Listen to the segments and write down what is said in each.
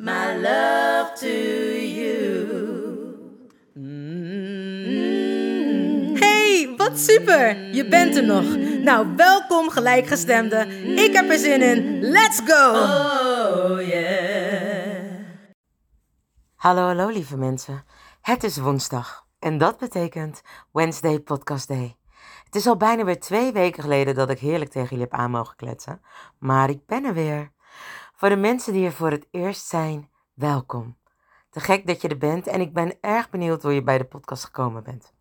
my love to you. Hey, wat super! Je bent er nog. Nou, welkom gelijkgestemde. Ik heb er zin in. Let's go! Oh yeah. Hallo, hallo lieve mensen. Het is woensdag en dat betekent Wednesday Podcast Day. Het is al bijna weer twee weken geleden dat ik heerlijk tegen jullie heb aan mogen kletsen, maar ik ben er weer. Voor de mensen die er voor het eerst zijn, welkom. Te gek dat je er bent en ik ben erg benieuwd hoe je bij de podcast gekomen bent.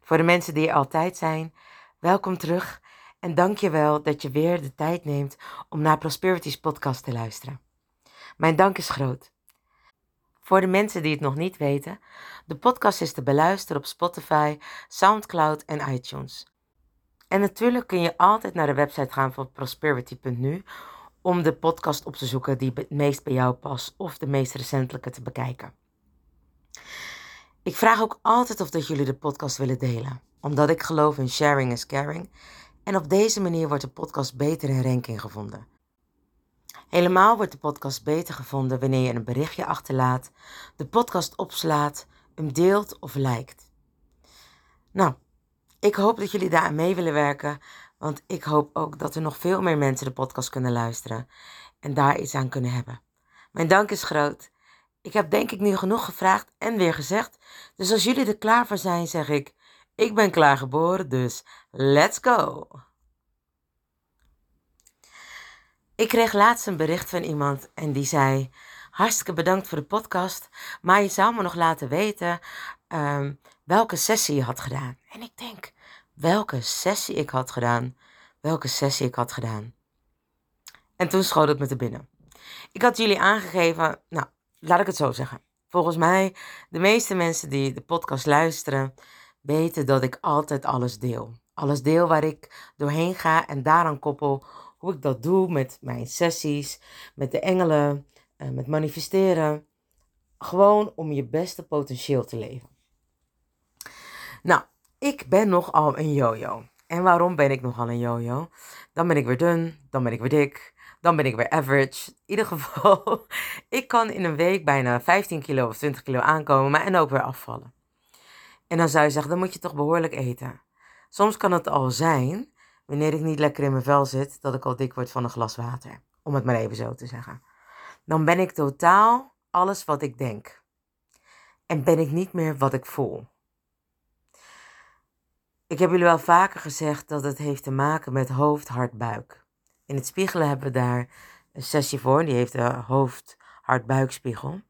Voor de mensen die er altijd zijn, welkom terug en dank je wel dat je weer de tijd neemt om naar Prosperity's podcast te luisteren. Mijn dank is groot. Voor de mensen die het nog niet weten, de podcast is te beluisteren op Spotify, SoundCloud en iTunes. En natuurlijk kun je altijd naar de website gaan van prosperity.nu om de podcast op te zoeken die het meest bij jou past of de meest recentelijke te bekijken. Ik vraag ook altijd of dat jullie de podcast willen delen, omdat ik geloof in sharing is caring. En op deze manier wordt de podcast beter in ranking gevonden. Helemaal wordt de podcast beter gevonden wanneer je een berichtje achterlaat, de podcast opslaat, hem deelt of liked. Nou, ik hoop dat jullie daar aan mee willen werken, want ik hoop ook dat er nog veel meer mensen de podcast kunnen luisteren en daar iets aan kunnen hebben. Mijn dank is groot. Ik heb denk ik nu genoeg gevraagd en weer gezegd. Dus als jullie er klaar voor zijn, zeg ik: ik ben klaar geboren, dus let's go. Ik kreeg laatst een bericht van iemand en die zei: Hartstikke bedankt voor de podcast, maar je zou me nog laten weten ehm, welke sessie je had gedaan. En ik denk: welke sessie ik had gedaan? Welke sessie ik had gedaan? En toen schoot het me te binnen. Ik had jullie aangegeven, nou, laat ik het zo zeggen. Volgens mij, de meeste mensen die de podcast luisteren, weten dat ik altijd alles deel. Alles deel waar ik doorheen ga en daaraan koppel hoe ik dat doe met mijn sessies, met de engelen, eh, met manifesteren. Gewoon om je beste potentieel te leven. Nou, ik ben nogal een yo-yo. En waarom ben ik nogal een yo-yo? Dan ben ik weer dun, dan ben ik weer dik, dan ben ik weer average. In ieder geval, ik kan in een week bijna 15 kilo of 20 kilo aankomen, maar en ook weer afvallen. En dan zou je zeggen, dan moet je toch behoorlijk eten. Soms kan het al zijn, wanneer ik niet lekker in mijn vel zit, dat ik al dik word van een glas water. Om het maar even zo te zeggen. Dan ben ik totaal alles wat ik denk. En ben ik niet meer wat ik voel. Ik heb jullie wel vaker gezegd dat het heeft te maken met hoofd, hart, buik. In het spiegelen hebben we daar een sessie voor, die heeft de hoofd, hart, buikspiegel.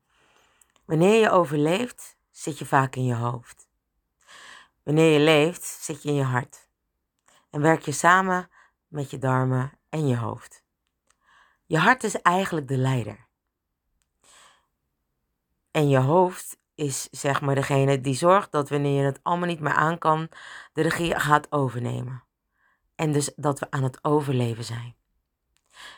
Wanneer je overleeft, zit je vaak in je hoofd. Wanneer je leeft, zit je in je hart. En werk je samen met je darmen en je hoofd. Je hart is eigenlijk de leider. En je hoofd is zeg maar degene die zorgt dat wanneer je het allemaal niet meer aan kan, de regie gaat overnemen. En dus dat we aan het overleven zijn.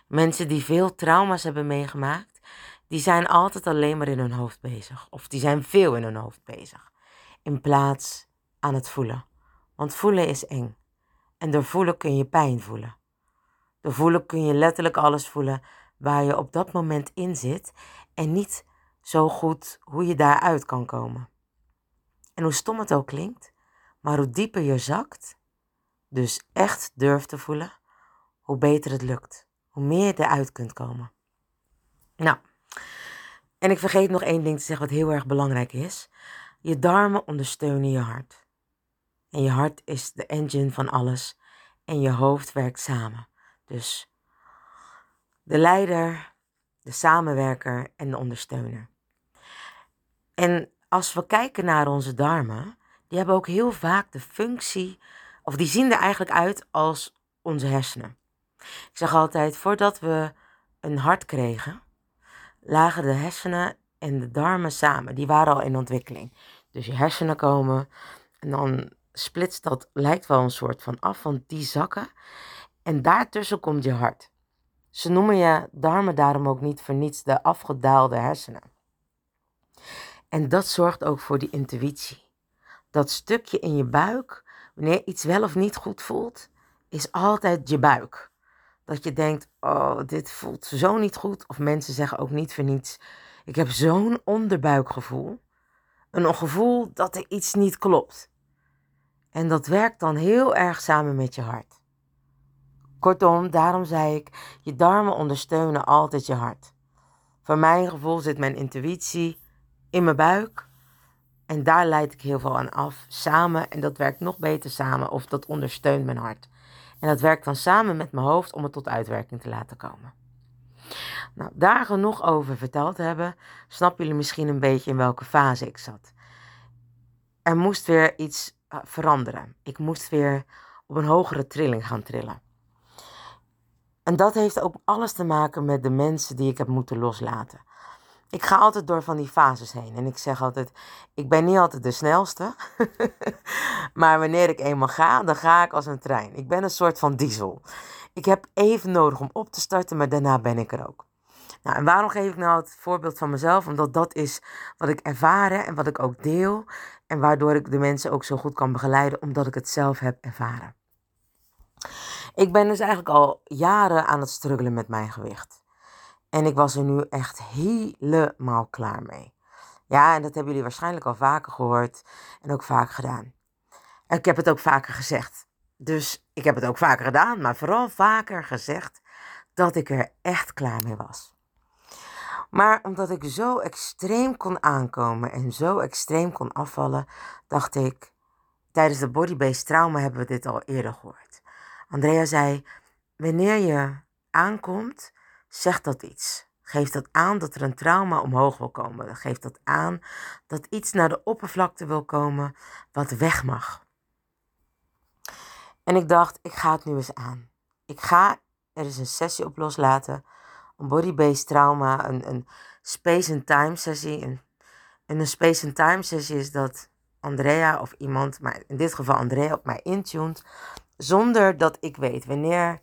Mensen die veel trauma's hebben meegemaakt, die zijn altijd alleen maar in hun hoofd bezig. Of die zijn veel in hun hoofd bezig. In plaats aan het voelen. Want voelen is eng. En door voelen kun je pijn voelen. Door voelen kun je letterlijk alles voelen waar je op dat moment in zit. En niet zo goed hoe je daaruit kan komen. En hoe stom het ook klinkt, maar hoe dieper je zakt, dus echt durft te voelen, hoe beter het lukt. Hoe meer je eruit kunt komen. Nou, En ik vergeet nog één ding te zeggen wat heel erg belangrijk is. Je darmen ondersteunen je hart. En je hart is de engine van alles. En je hoofd werkt samen. Dus de leider, de samenwerker en de ondersteuner. En als we kijken naar onze darmen, die hebben ook heel vaak de functie, of die zien er eigenlijk uit als onze hersenen. Ik zeg altijd, voordat we een hart kregen, lagen de hersenen en de darmen samen. Die waren al in ontwikkeling. Dus je hersenen komen en dan splitst dat, lijkt wel een soort van af, want die zakken. En daartussen komt je hart. Ze noemen je darmen daarom ook niet voor niets de afgedaalde hersenen. En dat zorgt ook voor die intuïtie. Dat stukje in je buik, wanneer iets wel of niet goed voelt, is altijd je buik. Dat je denkt, oh, dit voelt zo niet goed. Of mensen zeggen ook niet voor niets, ik heb zo'n onderbuikgevoel. Een gevoel dat er iets niet klopt. En dat werkt dan heel erg samen met je hart. Kortom, daarom zei ik, je darmen ondersteunen altijd je hart. Voor mijn gevoel zit mijn intuïtie in mijn buik. En daar leid ik heel veel aan af, samen. En dat werkt nog beter samen, of dat ondersteunt mijn hart. En dat werkt dan samen met mijn hoofd om het tot uitwerking te laten komen. Nou, daar genoeg over verteld hebben, snappen jullie misschien een beetje in welke fase ik zat. Er moest weer iets eh, veranderen. Ik moest weer op een hogere trilling gaan trillen. En dat heeft ook alles te maken met de mensen die ik heb moeten loslaten. Ik ga altijd door van die fases heen. En ik zeg altijd, ik ben niet altijd de snelste. maar wanneer ik eenmaal ga, dan ga ik als een trein. Ik ben een soort van diesel. Ik heb even nodig om op te starten, maar daarna ben ik er ook. Nou, en waarom geef ik nou het voorbeeld van mezelf? Omdat dat is wat ik ervaren en wat ik ook deel. En waardoor ik de mensen ook zo goed kan begeleiden, omdat ik het zelf heb ervaren. Ik ben dus eigenlijk al jaren aan het struggelen met mijn gewicht. En ik was er nu echt helemaal klaar mee. Ja, en dat hebben jullie waarschijnlijk al vaker gehoord en ook vaak gedaan. Ik heb het ook vaker gezegd. Dus ik heb het ook vaker gedaan, maar vooral vaker gezegd dat ik er echt klaar mee was. Maar omdat ik zo extreem kon aankomen en zo extreem kon afvallen, dacht ik, tijdens de bodybase trauma hebben we dit al eerder gehoord. Andrea zei, wanneer je aankomt, zegt dat iets. Geeft dat aan dat er een trauma omhoog wil komen. Geeft dat aan dat iets naar de oppervlakte wil komen wat weg mag. En ik dacht, ik ga het nu eens aan. Ik ga er eens een sessie op loslaten. Een body-based trauma, een, een space and time sessie. En, een space and time sessie is dat Andrea of iemand, maar in dit geval Andrea, op mij intuned. Zonder dat ik weet wanneer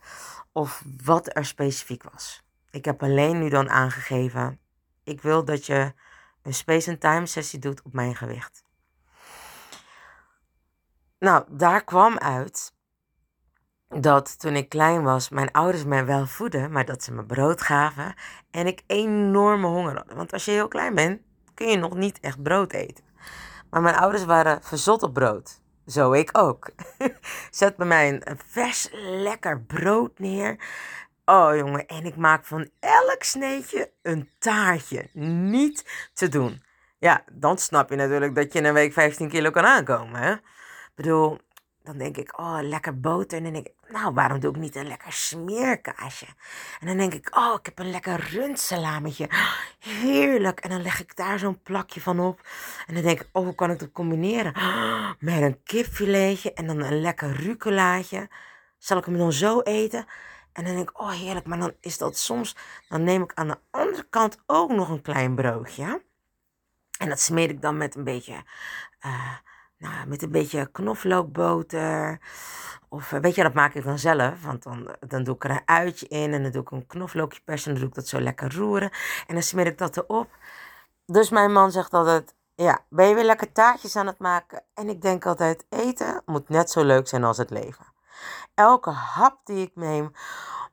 of wat er specifiek was. Ik heb alleen nu dan aangegeven, ik wil dat je een space and time sessie doet op mijn gewicht. Nou, daar kwam uit dat toen ik klein was, mijn ouders mij wel voeden, maar dat ze me brood gaven en ik enorme honger had. Want als je heel klein bent, kun je nog niet echt brood eten. Maar mijn ouders waren verzot op brood. Zo ik ook. Zet bij mij een vers lekker brood neer. Oh jongen, en ik maak van elk sneetje een taartje. Niet te doen. Ja, dan snap je natuurlijk dat je in een week 15 kilo kan aankomen. Hè? Ik bedoel, dan denk ik, oh, lekker boter. En dan denk ik, nou, waarom doe ik niet een lekker smeerkaasje? En dan denk ik, oh, ik heb een lekker rundsalametje. Heerlijk. En dan leg ik daar zo'n plakje van op. En dan denk ik, oh, hoe kan ik dat combineren? Met een kipfiletje en dan een lekker rucolaatje. Zal ik hem dan zo eten? En dan denk ik, oh heerlijk, maar dan is dat soms, dan neem ik aan de andere kant ook nog een klein broodje. En dat smeer ik dan met een beetje, uh, nou, met een beetje knoflookboter. Of weet je, dat maak ik dan zelf. Want dan, dan doe ik er een uitje in en dan doe ik een knoflookje persen. En dan doe ik dat zo lekker roeren. En dan smeer ik dat erop. Dus mijn man zegt altijd, ja, ben je weer lekker taartjes aan het maken? En ik denk altijd, eten moet net zo leuk zijn als het leven. Elke hap die ik neem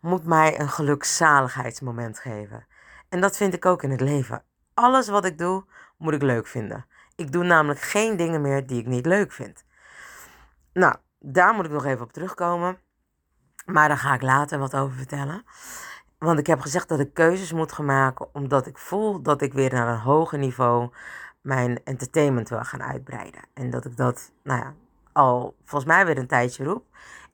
moet mij een gelukzaligheidsmoment geven. En dat vind ik ook in het leven. Alles wat ik doe, moet ik leuk vinden. Ik doe namelijk geen dingen meer die ik niet leuk vind. Nou, daar moet ik nog even op terugkomen. Maar daar ga ik later wat over vertellen. Want ik heb gezegd dat ik keuzes moet gaan maken omdat ik voel dat ik weer naar een hoger niveau mijn entertainment wil gaan uitbreiden. En dat ik dat, nou ja, al volgens mij weer een tijdje roep.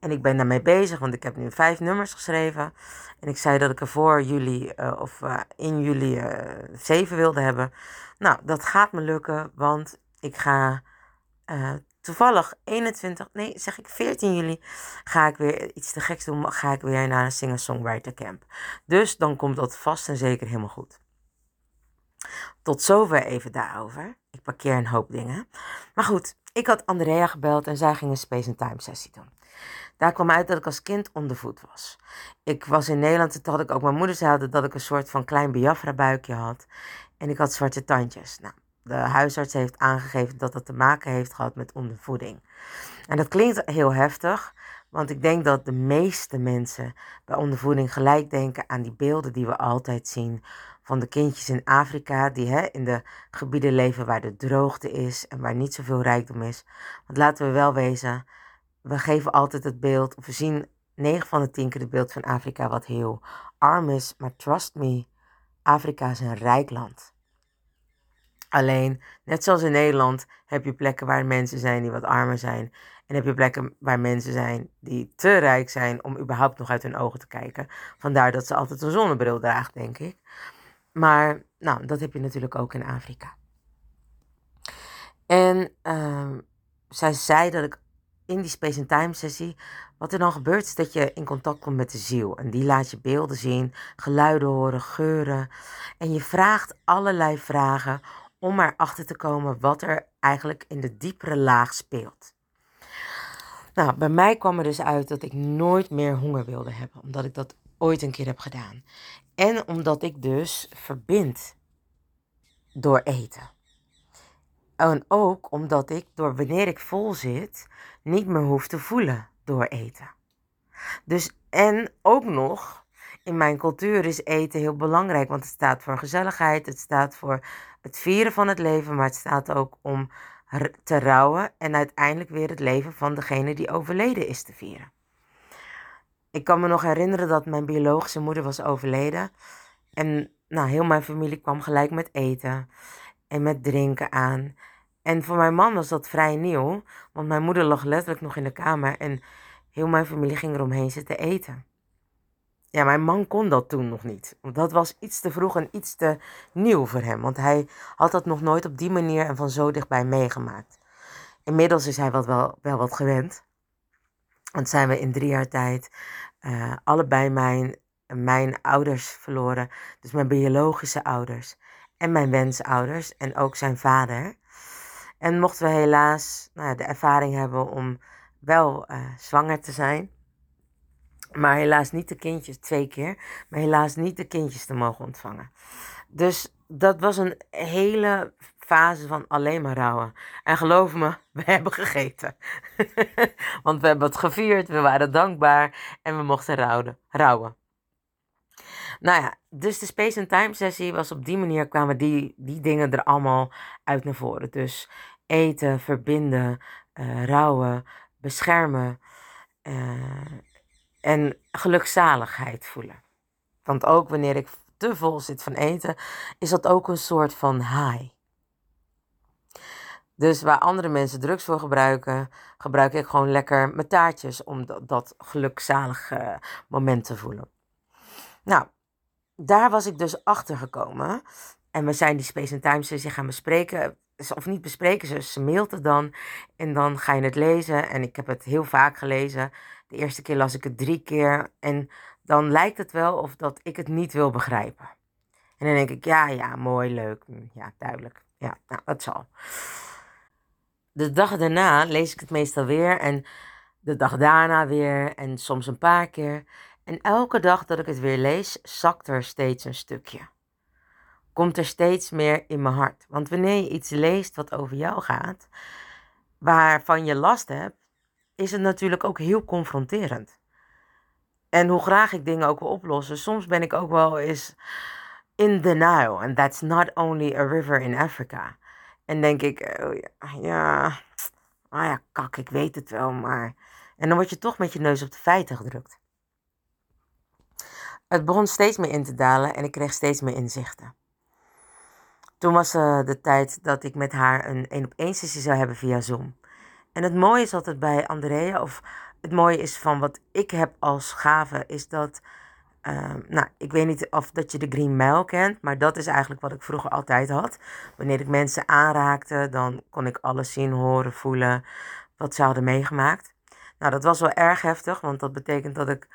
En ik ben daarmee bezig, want ik heb nu vijf nummers geschreven. En ik zei dat ik er voor juli uh, of uh, in juli uh, zeven wilde hebben. Nou, dat gaat me lukken, want ik ga toevallig 21, nee zeg ik 14 juli, ga ik weer iets te geks doen. Ga ik weer naar een singer-songwriter camp. Dus dan komt dat vast en zeker helemaal goed. Tot zover even daarover. Ik parkeer een hoop dingen. Maar goed, ik had Andrea gebeld en zij ging een Space and Time sessie doen. Daar kwam uit dat ik als kind ondervoed was. Ik was in Nederland, toen had ik ook mijn moeder zei dat ik een soort van klein Biafra buikje had. En ik had zwarte tandjes. Nou, de huisarts heeft aangegeven dat dat te maken heeft gehad met ondervoeding. En dat klinkt heel heftig, want ik denk dat de meeste mensen bij ondervoeding gelijk denken aan die beelden die we altijd zien van de kindjes in Afrika die hè, in de gebieden leven waar de droogte is en waar niet zoveel rijkdom is. Want laten we wel wezen, we geven altijd het beeld, of we zien 9 van de 10 keer het beeld van Afrika wat heel arm is. Maar trust me, Afrika is een rijk land. Alleen, net zoals in Nederland, heb je plekken waar mensen zijn die wat armer zijn. En heb je plekken waar mensen zijn die te rijk zijn om überhaupt nog uit hun ogen te kijken. Vandaar dat ze altijd een zonnebril draagt, denk ik. Maar nou, dat heb je natuurlijk ook in Afrika. En uh, zij zei dat ik in die Space and Time sessie, wat er dan gebeurt is dat je in contact komt met de ziel. En die laat je beelden zien, geluiden horen, geuren. En je vraagt allerlei vragen om erachter te komen wat er eigenlijk in de diepere laag speelt. Nou, bij mij kwam er dus uit dat ik nooit meer honger wilde hebben, omdat ik dat ooit een keer heb gedaan. En omdat ik dus verbind door eten. En ook omdat ik door wanneer ik vol zit, niet meer hoef te voelen door eten. Dus en ook nog, in mijn cultuur is eten heel belangrijk, want het staat voor gezelligheid, het staat voor het vieren van het leven, maar het staat ook om te rouwen en uiteindelijk weer het leven van degene die overleden is te vieren. Ik kan me nog herinneren dat mijn biologische moeder was overleden. En nou, heel mijn familie kwam gelijk met eten en met drinken aan. En voor mijn man was dat vrij nieuw, want mijn moeder lag letterlijk nog in de kamer en heel mijn familie ging eromheen zitten eten. Ja, mijn man kon dat toen nog niet. Want dat was iets te vroeg en iets te nieuw voor hem. Want hij had dat nog nooit op die manier en van zo dichtbij meegemaakt. Inmiddels is hij wat wel, wel wat gewend. Want zijn we in drie jaar tijd uh, allebei mijn, mijn ouders verloren. Dus mijn biologische ouders en mijn wensouders en ook zijn vader. En mochten we helaas nou, de ervaring hebben om wel uh, zwanger te zijn. Maar helaas niet de kindjes, twee keer. Maar helaas niet de kindjes te mogen ontvangen. Dus dat was een hele fase van alleen maar rouwen. En geloof me, we hebben gegeten. Want we hebben het gevierd, we waren dankbaar en we mochten rouwen. rouwen. Nou ja, dus de Space and Time sessie was op die manier kwamen die, die dingen er allemaal uit naar voren. Dus eten, verbinden, uh, rouwen, beschermen uh, en gelukzaligheid voelen. Want ook wanneer ik te vol zit van eten, is dat ook een soort van high. Dus waar andere mensen drugs voor gebruiken, gebruik ik gewoon lekker mijn taartjes om dat, dat gelukzalige moment te voelen. Nou, daar was ik dus achter gekomen. En we zijn die Space and Time sessie gaan bespreken. Of niet bespreken, ze, ze mailt het dan. En dan ga je het lezen. En ik heb het heel vaak gelezen. De eerste keer las ik het drie keer. En dan lijkt het wel of dat ik het niet wil begrijpen. En dan denk ik, ja, ja, mooi, leuk. Hm, ja, duidelijk. Ja, nou, dat zal. De dag daarna lees ik het meestal weer. En de dag daarna weer. En soms een paar keer. En elke dag dat ik het weer lees, zakt er steeds een stukje. Komt er steeds meer in mijn hart. Want wanneer je iets leest wat over jou gaat, waarvan je last hebt, is het natuurlijk ook heel confronterend. En hoe graag ik dingen ook wil oplossen, soms ben ik ook wel eens in denial. And that's not only a river in Africa. En denk ik, oh ja, ja, ah ja, kak, ik weet het wel, maar. En dan word je toch met je neus op de feiten gedrukt. Het begon steeds meer in te dalen en ik kreeg steeds meer inzichten. Toen was uh, de tijd dat ik met haar een één op één sessie zou hebben via Zoom. En het mooie is altijd bij Andrea, of het mooie is van wat ik heb als gave, is dat Ehm, nou, ik weet niet of dat je de Green Mile kent, maar dat is eigenlijk wat ik vroeger altijd had. Wanneer ik mensen aanraakte, dan kon ik alles zien, horen, voelen wat ze hadden meegemaakt. Nou, dat was wel erg heftig, want dat betekent dat ik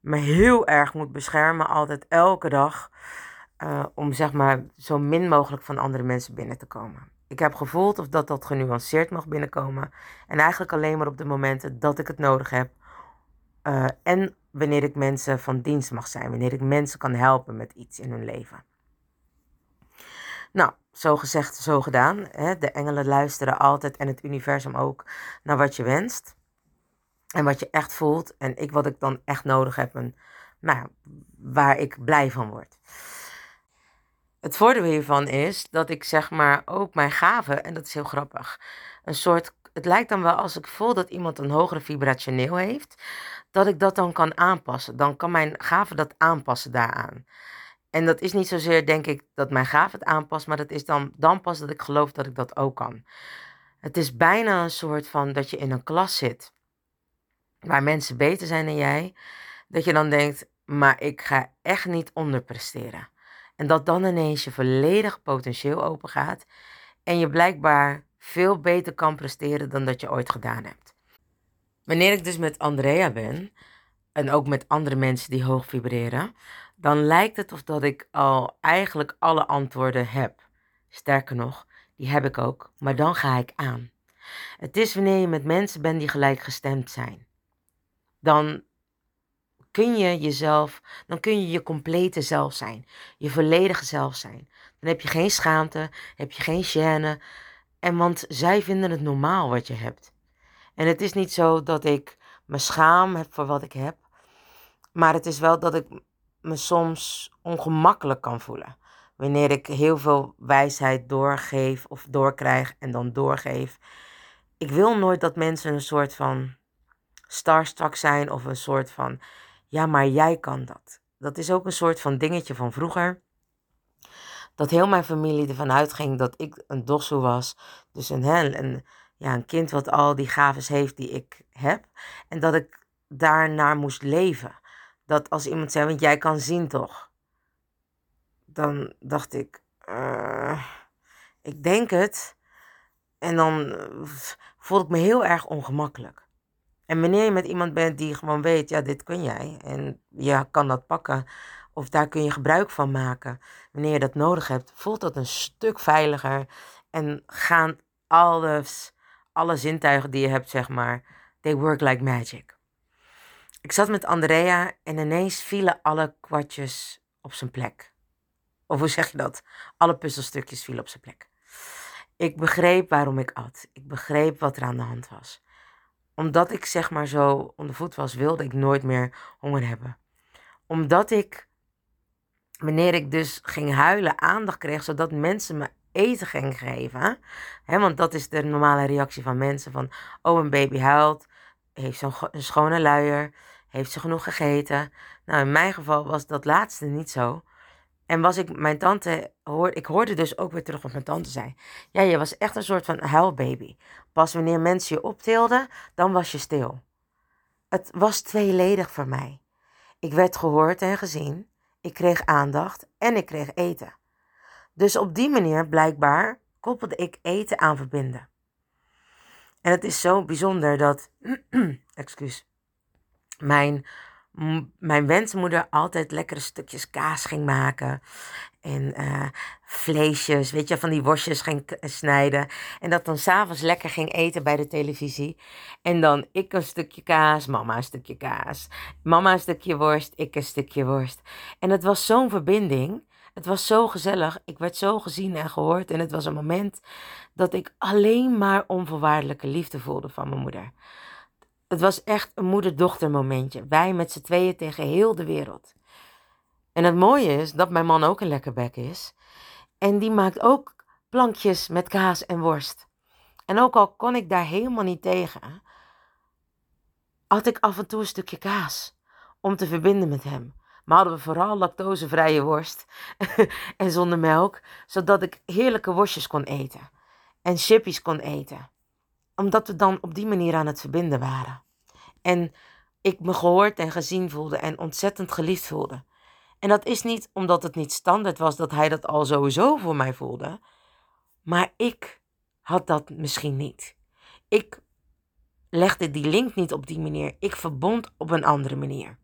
me heel erg moet beschermen, altijd elke dag, uh, om zeg maar zo min mogelijk van andere mensen binnen te komen. Ik heb gevoeld of dat dat genuanceerd mag binnenkomen. En eigenlijk alleen maar op de momenten dat ik het nodig heb. Uh, en wanneer ik mensen van dienst mag zijn, wanneer ik mensen kan helpen met iets in hun leven. Nou, zo gezegd, zo gedaan. Hè? De engelen luisteren altijd en het universum ook naar wat je wenst. En wat je echt voelt. En ik wat ik dan echt nodig heb. En nou, waar ik blij van word. Het voordeel hiervan is dat ik zeg maar ook mijn gaven, en dat is heel grappig, een soort het lijkt dan wel als ik voel dat iemand een hogere vibrationeel heeft, dat ik dat dan kan aanpassen. Dan kan mijn gave dat aanpassen daaraan. En dat is niet zozeer, denk ik, dat mijn gave het aanpast, maar dat is dan, dan pas dat ik geloof dat ik dat ook kan. Het is bijna een soort van dat je in een klas zit waar mensen beter zijn dan jij, dat je dan denkt, maar ik ga echt niet onderpresteren. En dat dan ineens je volledig potentieel open gaat en je blijkbaar veel beter kan presteren dan dat je ooit gedaan hebt. Wanneer ik dus met Andrea ben, en ook met andere mensen die hoog vibreren, dan lijkt het of dat ik al eigenlijk alle antwoorden heb. Sterker nog, die heb ik ook, maar dan ga ik aan. Het is wanneer je met mensen bent die gelijkgestemd zijn. Dan kun je jezelf, dan kun je je complete zelf zijn, je volledige zelf zijn. Dan heb je geen schaamte, heb je geen gêne, en want zij vinden het normaal wat je hebt. En het is niet zo dat ik me schaam heb voor wat ik heb. Maar het is wel dat ik me soms ongemakkelijk kan voelen. Wanneer ik heel veel wijsheid doorgeef of doorkrijg en dan doorgeef. Ik wil nooit dat mensen een soort van starstruck zijn of een soort van, ja, maar jij kan dat. Dat is ook een soort van dingetje van vroeger dat heel mijn familie ervan uitging dat ik een dosso was. Dus een, hè, een, ja, een kind wat al die gaves heeft die ik heb. En dat ik daarnaar moest leven. Dat als iemand zei, want jij kan zien toch? Dan dacht ik, uh, ik denk het. En dan uh, voelde ik me heel erg ongemakkelijk. En wanneer je met iemand bent die gewoon weet, ja, dit kun jij. En je kan dat pakken of daar kun je gebruik van maken wanneer je dat nodig hebt, voelt dat een stuk veiliger. En gaan alles, alle zintuigen die je hebt, zeg maar, they work like magic. Ik zat met Andrea en ineens vielen alle kwartjes op zijn plek. Of hoe zeg je dat? Alle puzzelstukjes vielen op zijn plek. Ik begreep waarom ik at. Ik begreep wat er aan de hand was. Omdat ik zeg maar zo onder voet was, wilde ik nooit meer honger hebben. Omdat ik wanneer ik dus ging huilen, aandacht kreeg, zodat mensen me eten gingen geven. Hè, want dat is de normale reactie van mensen: van oh, een baby huilt, heeft ze een schone luier, heeft ze genoeg gegeten. Nou, in mijn geval was dat laatste niet zo. En was ik, mijn tante, hoor, ik hoorde dus ook weer terug wat mijn tante zei. Ja, je was echt een soort van huilbaby. Pas wanneer mensen je optilden, dan was je stil. Het was tweeledig voor mij. Ik werd gehoord en gezien. Ik kreeg aandacht en ik kreeg eten. Dus op die manier blijkbaar koppelde ik eten aan verbinden. En het is zo bijzonder dat, excuus, mijn, mijn wensmoeder altijd lekkere stukjes kaas ging maken. En uh, vleesjes, weet je, van die worstjes ging snijden. En dat dan s'avonds lekker ging eten bij de televisie. En dan ik een stukje kaas, mama een stukje kaas. Mama een stukje worst, ik een stukje worst. En het was zo'n verbinding. Het was zo gezellig. Ik werd zo gezien en gehoord. En het was een moment dat ik alleen maar onvoorwaardelijke liefde voelde van mijn moeder. Het was echt een moeder-dochter momentje. Wij met z'n tweeën tegen heel de wereld. En het mooie is dat mijn man ook een lekker bek is. En die maakt ook plankjes met kaas en worst. En ook al kon ik daar helemaal niet tegen, had ik af en toe een stukje kaas om te verbinden met hem. Maar hadden we vooral lactosevrije worst en zonder melk, zodat ik heerlijke worstjes kon eten en chippies kon eten. Omdat we dan op die manier aan het verbinden waren. En ik me gehoord en gezien voelde en ontzettend geliefd voelde. En dat is niet omdat het niet standaard was dat hij dat al sowieso voor mij voelde, maar ik had dat misschien niet. Ik legde die link niet op die manier. Ik verbond op een andere manier.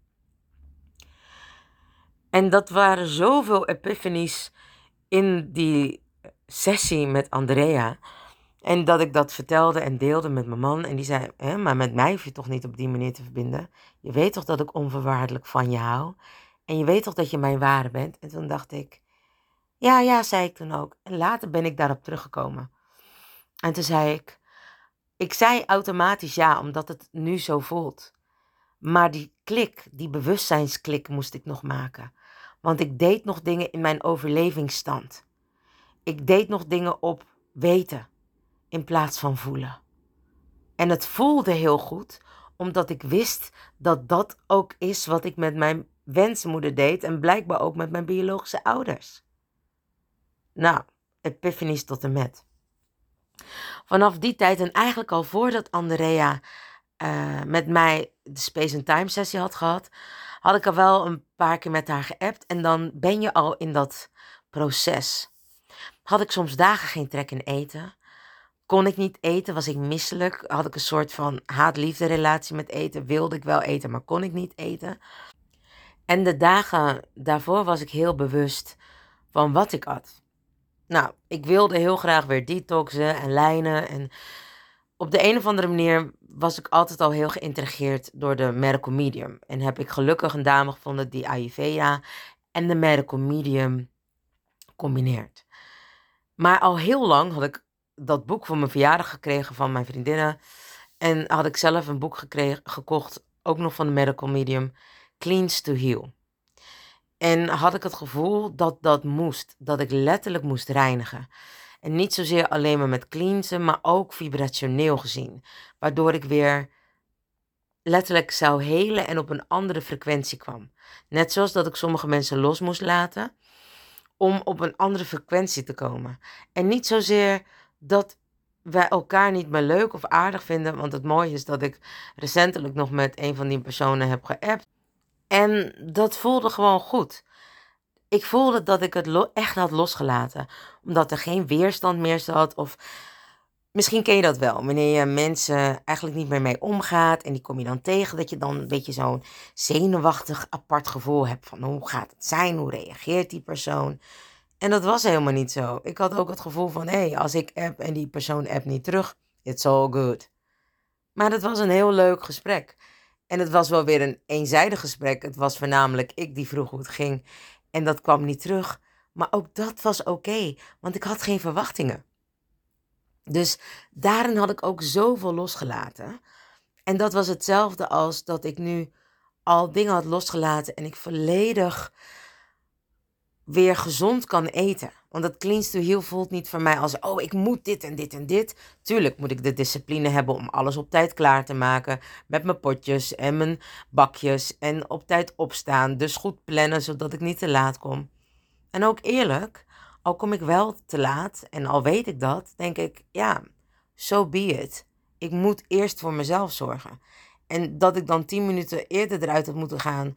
En dat waren zoveel epiphanies in die sessie met Andrea. En dat ik dat vertelde en deelde met mijn man. En die zei, hè, maar met mij hoef je toch niet op die manier te verbinden. Je weet toch dat ik onvoorwaardelijk van je hou. En je weet toch dat je mijn ware bent. En toen dacht ik, ja, ja, zei ik toen ook. En later ben ik daarop teruggekomen. En toen zei ik, ik zei automatisch ja, omdat het nu zo voelt. Maar die klik, die bewustzijnsklik moest ik nog maken. Want ik deed nog dingen in mijn overlevingsstand. Ik deed nog dingen op weten in plaats van voelen. En het voelde heel goed, omdat ik wist dat dat ook is wat ik met mijn wensmoeder deed en blijkbaar ook met mijn biologische ouders. Nou, epiphanies tot en met. Vanaf die tijd en eigenlijk al voordat Andrea uh, met mij de Space and Time sessie had gehad, had ik al wel een paar keer met haar geappt en dan ben je al in dat proces. Had ik soms dagen geen trek in eten. Kon ik niet eten, was ik misselijk. Had ik een soort van haat-liefde relatie met eten. Wilde ik wel eten, maar kon ik niet eten. En de dagen daarvoor was ik heel bewust van wat ik at. Nou, ik wilde heel graag weer detoxen en lijnen. En op de een of andere manier was ik altijd al heel geïntrigeerd door de medical medium. En heb ik gelukkig een dame gevonden die Ayurveda en de medical medium combineert. Maar al heel lang had ik dat boek voor mijn verjaardag gekregen van mijn vriendinnen. En had ik zelf een boek gekregen, gekocht, ook nog van de medical medium, Cleans to Heal. En had ik het gevoel dat dat moest, dat ik letterlijk moest reinigen. En niet zozeer alleen maar met cleansen, maar ook vibrationeel gezien. Waardoor ik weer letterlijk zou helen en op een andere frequentie kwam. Net zoals dat ik sommige mensen los moest laten om op een andere frequentie te komen. En niet zozeer dat wij elkaar niet meer leuk of aardig vinden. Want het mooie is dat ik recentelijk nog met een van die personen heb geappt. En dat voelde gewoon goed. Ik voelde dat ik het echt had losgelaten. Omdat er geen weerstand meer zat. Of misschien ken je dat wel. Wanneer je mensen eigenlijk niet meer mee omgaat. En die kom je dan tegen. Dat je dan een beetje zo'n zenuwachtig apart gevoel hebt. Van hoe gaat het zijn? Hoe reageert die persoon? En dat was helemaal niet zo. Ik had ook het gevoel van, hé, hey, als ik app en die persoon app niet terug, it's all good. Maar het was een heel leuk gesprek. En het was wel weer een eenzijdig gesprek. Het was voornamelijk ik die vroeg hoe het ging. En dat kwam niet terug. Maar ook dat was oké, want ik had geen verwachtingen. Dus daarin had ik ook zoveel losgelaten. En dat was hetzelfde als dat ik nu al dingen had losgelaten en ik volledig weer gezond kan eten. Want dat cleans to heal voelt niet voor mij als, oh, ik moet dit en dit en dit. Tuurlijk moet ik de discipline hebben om alles op tijd klaar te maken. Met mijn potjes en mijn bakjes. En op tijd opstaan. Dus goed plannen, zodat ik niet te laat kom. En ook eerlijk, al kom ik wel te laat en al weet ik dat, denk ik, ja, so be it. Ik moet eerst voor mezelf zorgen. En dat ik dan tien minuten eerder eruit had moeten gaan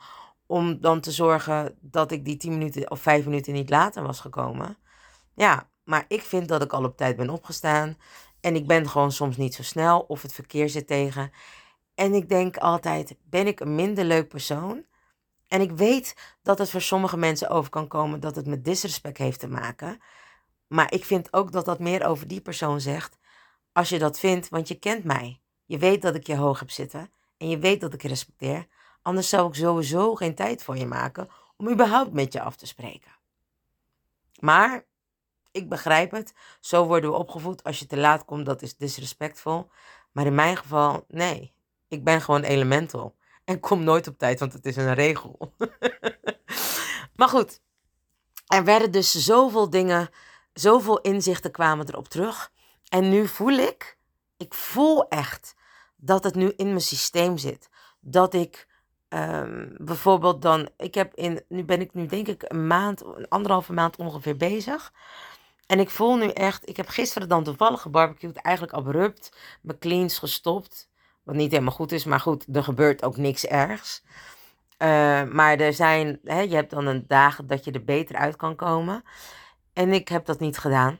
om dan te zorgen dat ik die 10 minuten of 5 minuten niet later was gekomen. Ja, maar ik vind dat ik al op tijd ben opgestaan. En ik ben gewoon soms niet zo snel of het verkeer zit tegen. En ik denk altijd, ben ik een minder leuk persoon? En ik weet dat het voor sommige mensen over kan komen dat het met disrespect heeft te maken. Maar ik vind ook dat dat meer over die persoon zegt. Als je dat vindt, want je kent mij. Je weet dat ik je hoog heb zitten. En je weet dat ik je respecteer. Anders zou ik sowieso geen tijd voor je maken om überhaupt met je af te spreken. Maar ik begrijp het. Zo worden we opgevoed. Als je te laat komt, dat is disrespectvol. Maar in mijn geval, nee. Ik ben gewoon elemental. En kom nooit op tijd, want het is een regel. maar goed. Er werden dus zoveel dingen, zoveel inzichten kwamen erop terug. En nu voel ik, ik voel echt dat het nu in mijn systeem zit. Dat ik Ehm, bijvoorbeeld dan, ik heb in, nu ben ik nu denk ik een maand, een anderhalve maand ongeveer bezig. En ik voel nu echt, ik heb gisteren dan toevallig gebarbecued, eigenlijk abrupt, mijn cleans gestopt. Wat niet helemaal goed is, maar goed, er gebeurt ook niks ergs. Uh, maar er zijn, hè, je hebt dan een dagen dat je er beter uit kan komen. En ik heb dat niet gedaan,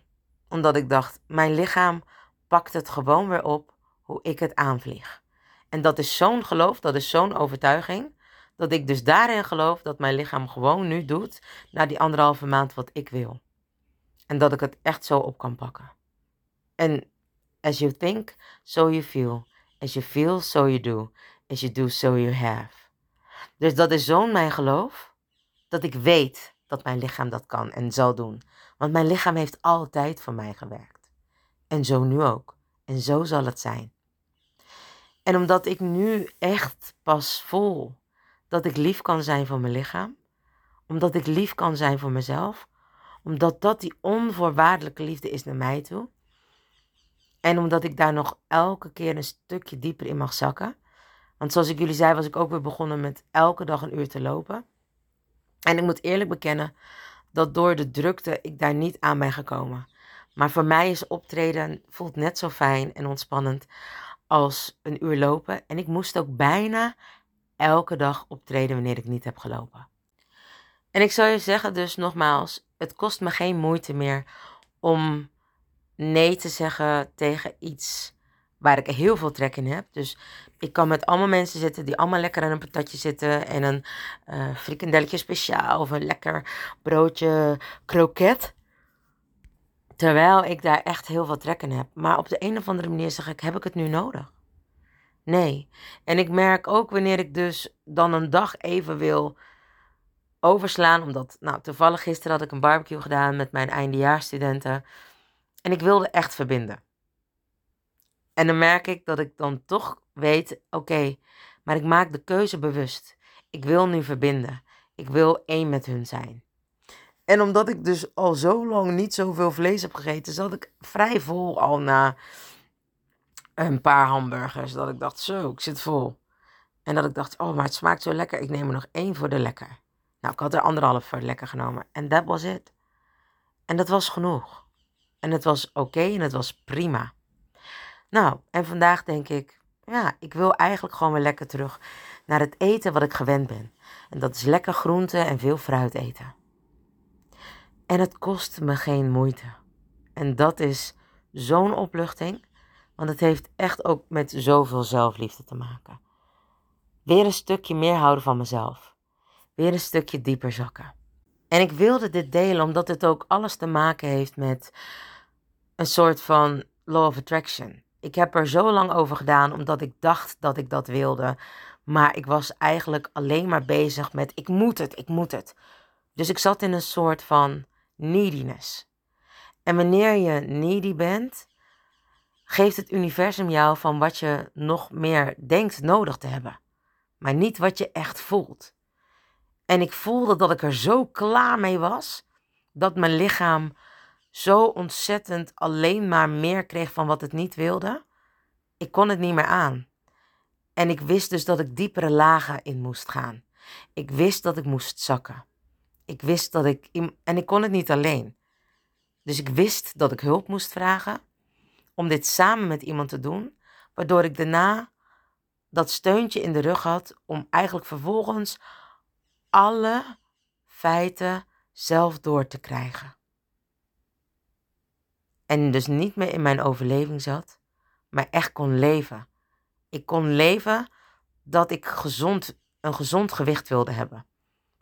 omdat ik dacht, mijn lichaam pakt het gewoon weer op hoe ik het aanvlieg. En dat is zo'n geloof, dat is zo'n overtuiging, dat ik dus daarin geloof dat mijn lichaam gewoon nu doet, na die anderhalve maand, wat ik wil. En dat ik het echt zo op kan pakken. En as you think, so you feel. As you feel, so you do. As you do, so you have. Dus dat is zo'n mijn geloof, dat ik weet dat mijn lichaam dat kan en zal doen. Want mijn lichaam heeft altijd voor mij gewerkt. En zo nu ook. En zo zal het zijn. En omdat ik nu echt pas voel dat ik lief kan zijn voor mijn lichaam, omdat ik lief kan zijn voor mezelf, omdat dat die onvoorwaardelijke liefde is naar mij toe. En omdat ik daar nog elke keer een stukje dieper in mag zakken. Want zoals ik jullie zei, was ik ook weer begonnen met elke dag een uur te lopen. En ik moet eerlijk bekennen dat door de drukte ik daar niet aan ben gekomen. Maar voor mij is optreden voelt net zo fijn en ontspannend als een uur lopen. En ik moest ook bijna elke dag optreden wanneer ik niet heb gelopen. En ik zal je zeggen dus nogmaals, het kost me geen moeite meer om nee te zeggen tegen iets waar ik heel veel trek in heb. Dus ik kan met allemaal mensen zitten die allemaal lekker aan een patatje zitten en een uh, frikandelletje speciaal of een lekker broodje kroket. Terwijl ik daar echt heel veel trek in heb. Maar op de een of andere manier zeg ik, heb ik het nu nodig? Nee. En ik merk ook wanneer ik dus dan een dag even wil overslaan. Omdat, nou, toevallig gisteren had ik een barbecue gedaan met mijn eindejaarsstudenten. En ik wilde echt verbinden. En dan merk ik dat ik dan toch weet, oké, maar ik maak de keuze bewust. Ik wil nu verbinden. Ik wil één met hun zijn. En omdat ik dus al zo lang niet zoveel vlees heb gegeten, zat ik vrij vol al na een paar hamburgers. Dat ik dacht, zo, ik zit vol. En dat ik dacht, oh, maar het smaakt zo lekker. Ik neem er nog één voor de lekker. Nou, ik had er anderhalf voor de lekker genomen. En dat was het. En dat was genoeg. En het was oké en het was prima. Nou, en vandaag denk ik, ja, ik wil eigenlijk gewoon weer lekker terug naar het eten wat ik gewend ben. En dat is lekker groenten en veel fruit eten. En het kost me geen moeite. En dat is zo'n opluchting, want het heeft echt ook met zoveel zelfliefde te maken. Weer een stukje meer houden van mezelf. Weer een stukje dieper zakken. En ik wilde dit delen omdat het ook alles te maken heeft met een soort van law of attraction. Ik heb er zo lang over gedaan omdat ik dacht dat ik dat wilde. Maar ik was eigenlijk alleen maar bezig met ik moet het, ik moet het. Dus ik zat in een soort van neediness. En wanneer je needy bent, geeft het universum jou van wat je nog meer denkt nodig te hebben. Maar niet wat je echt voelt. En ik voelde dat ik er zo klaar mee was, dat mijn lichaam zo ontzettend alleen maar meer kreeg van wat het niet wilde. Ik kon het niet meer aan. En ik wist dus dat ik diepere lagen in moest gaan. Ik wist dat ik moest zakken. Ik wist dat ik. En ik kon het niet alleen. Dus ik wist dat ik hulp moest vragen. Om dit samen met iemand te doen. Waardoor ik daarna dat steuntje in de rug had. Om eigenlijk vervolgens alle feiten zelf door te krijgen. En dus niet meer in mijn overleving zat, maar echt kon leven. Ik kon leven dat ik gezond, een gezond gewicht wilde hebben.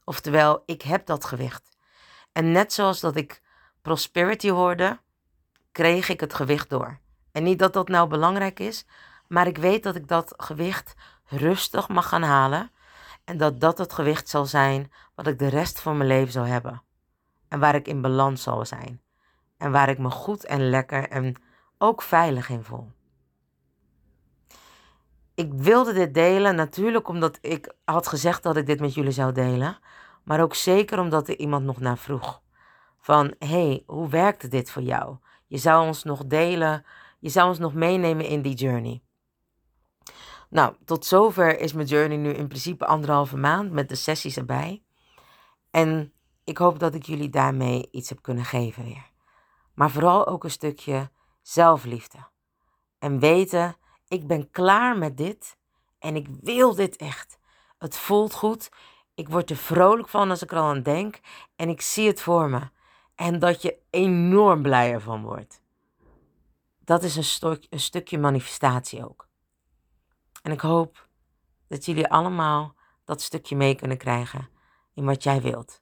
Oftewel, ik heb dat gewicht. En net zoals dat ik prosperity hoorde, kreeg ik het gewicht door. En niet dat dat nou belangrijk is, maar ik weet dat ik dat gewicht rustig mag gaan halen. En dat dat het gewicht zal zijn wat ik de rest van mijn leven zal hebben. En waar ik in balans zal zijn. En waar ik me goed en lekker en ook veilig in voel. Ik wilde dit delen natuurlijk omdat ik had gezegd dat ik dit met jullie zou delen. Maar ook zeker omdat er iemand nog naar vroeg. Van, hey, hoe werkte dit voor jou? Je zou ons nog delen, je zou ons nog meenemen in die journey. Nou, tot zover is mijn journey nu in principe anderhalve maand met de sessies erbij. En ik hoop dat ik jullie daarmee iets heb kunnen geven weer. Maar vooral ook een stukje zelfliefde. En weten, ik ben klaar met dit en ik wil dit echt. Het voelt goed. Ik word er vrolijk van als ik er al aan denk. En ik zie het voor me. En dat je enorm blij ervan wordt. Dat is een, een stukje manifestatie ook. En ik hoop dat jullie allemaal dat stukje mee kunnen krijgen in wat jij wilt.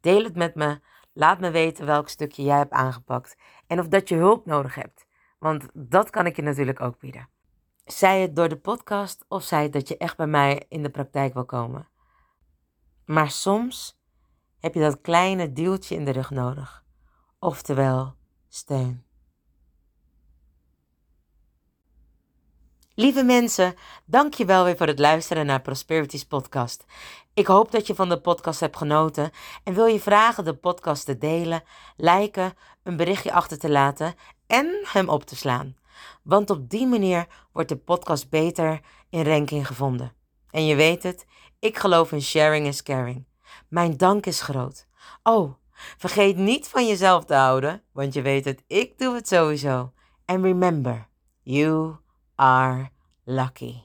Deel het met me. Laat me weten welk stukje jij hebt aangepakt. En of dat je hulp nodig hebt. Want dat kan ik je natuurlijk ook bieden. Zij het door de podcast of zij het dat je echt bij mij in de praktijk wil komen. Maar soms heb je dat kleine duwtje in de rug nodig. Oftewel steun. Lieve mensen, dank je wel weer voor het luisteren naar Prosperities podcast. Ik hoop dat je van de podcast hebt genoten en wil je vragen de podcast te delen, liken, een berichtje achter te laten en hem op te slaan. Want op die manier wordt de podcast beter in ranking gevonden. En je weet het, ik geloof in sharing is caring. Mijn dank is groot. Oh, vergeet niet van jezelf te houden, want je weet het, ik doe het sowieso. And remember, you are lucky.